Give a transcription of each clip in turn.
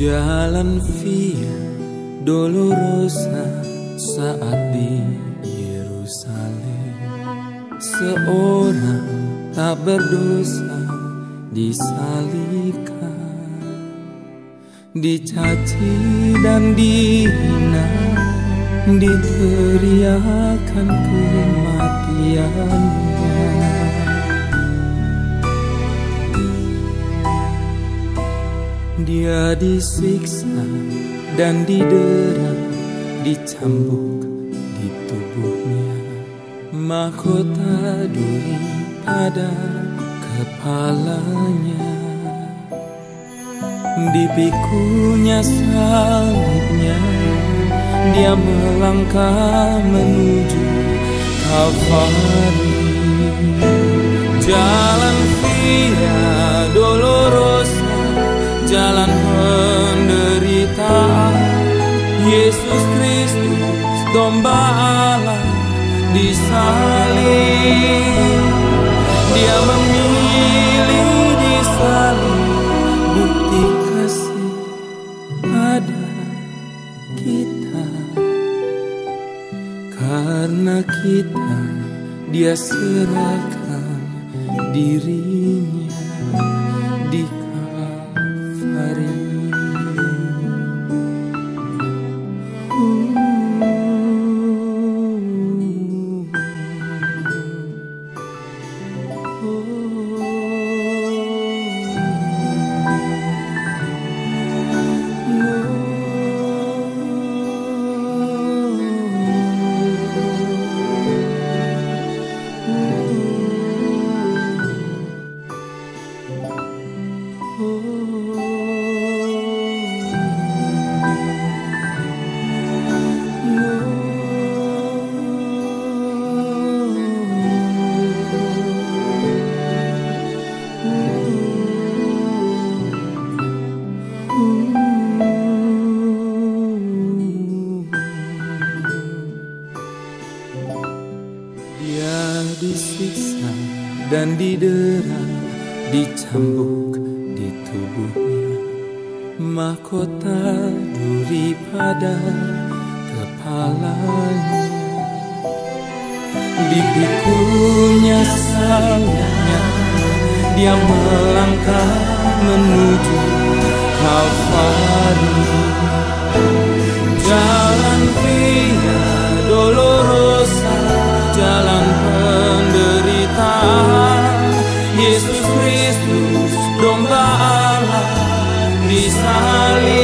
Jalan Via Dolorosa saat di Yerusalem. Seorang tak berdosa disalibkan. Dicaci dan dihina Diteriakan kematiannya Dia disiksa dan didera, dicambuk di tubuhnya. Mahkota duri pada kepalanya. Dipikunya salibnya, dia melangkah menuju Kalvari. Domba Allah disalib. Dia memilih disalib. Bukti kasih pada kita. Karena kita dia serahkan dirinya dan didera, dicambuk di tubuhnya. Mahkota duri pada kepalanya. Dipikunya salahnya, dia melangkah menuju Kalvari. Domba Allah, disalib.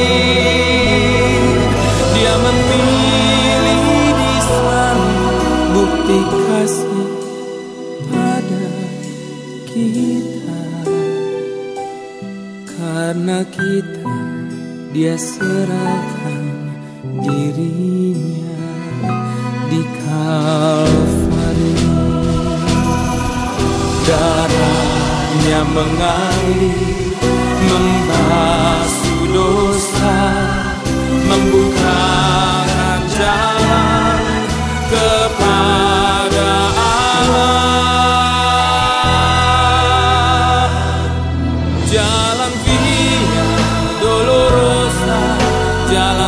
Dia memilih disalib, bukti kasih pada kita. Karena kita dia serahkan dirinya di Kalvari darahnya mengalir membasuh dosa membukakan jalan kepada Allah. Jalan via dolorosa jalan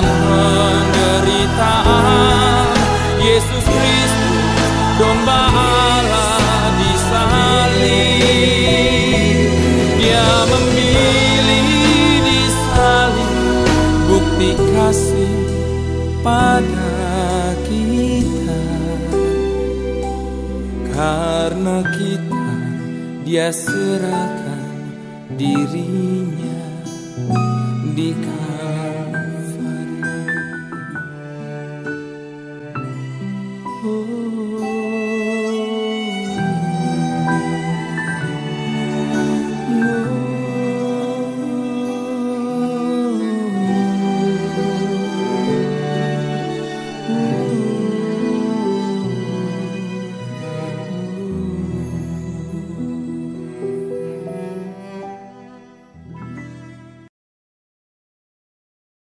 pada kita. Karena kita dia serahkan dirinya di